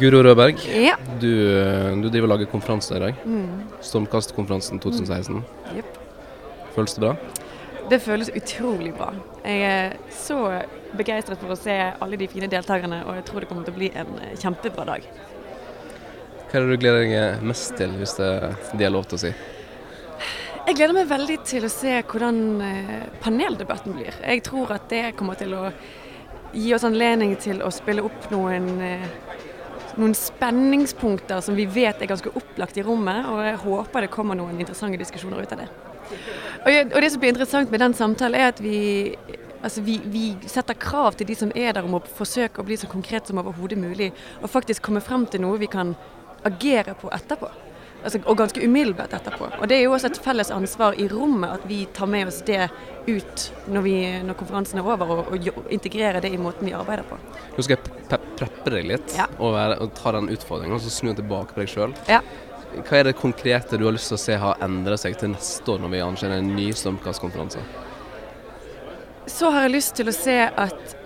Guro Rødberg, Ja. du, du driver og lager konferanse i dag. Mm. Stormkastkonferansen 2016. Jepp. Føles det bra? Det føles utrolig bra. Jeg er så begeistret for å se alle de fine deltakerne, og jeg tror det kommer til å bli en eh, kjempebra dag. Hva er det du gleder deg mest til, hvis det, det er lov til å si? Jeg gleder meg veldig til å se hvordan eh, paneldebatten blir. Jeg tror at det kommer til å gi oss anledning til å spille opp noen, eh, noen spenningspunkter som vi vet er ganske opplagt i rommet, og jeg håper det kommer noen interessante diskusjoner ut av det. Og, og det som blir interessant med den samtalen, er at vi, altså vi, vi setter krav til de som er der om å forsøke å bli så konkret som overhodet mulig, og faktisk komme frem til noe vi kan agere på etterpå. Altså, og ganske umiddelbart etterpå. Og Det er jo også et felles ansvar i rommet at vi tar med oss det ut når, vi, når konferansen er over, og, og, integrerer det i måten vi arbeider på. Nå skal jeg pe preppe deg litt Ja. og, være, og ta den utfordringen, og så snu tilbake på deg sjøl. Ja. Hva er det konkrete du har lyst til å se har endret seg til neste år, når vi arrangerer en ny Stormkastkonferanse? Så har jeg lyst til å se at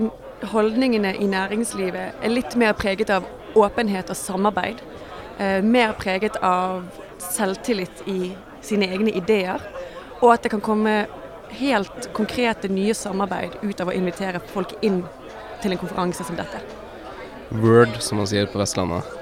holdningene i næringslivet er litt mer preget av åpenhet og samarbeid. Eh, mer preget av selvtillit i sine egne ideer. Og at det kan komme helt konkrete nye samarbeid ut av å invitere folk inn til en konferanse som dette. Word, som man sier på Vestlandet.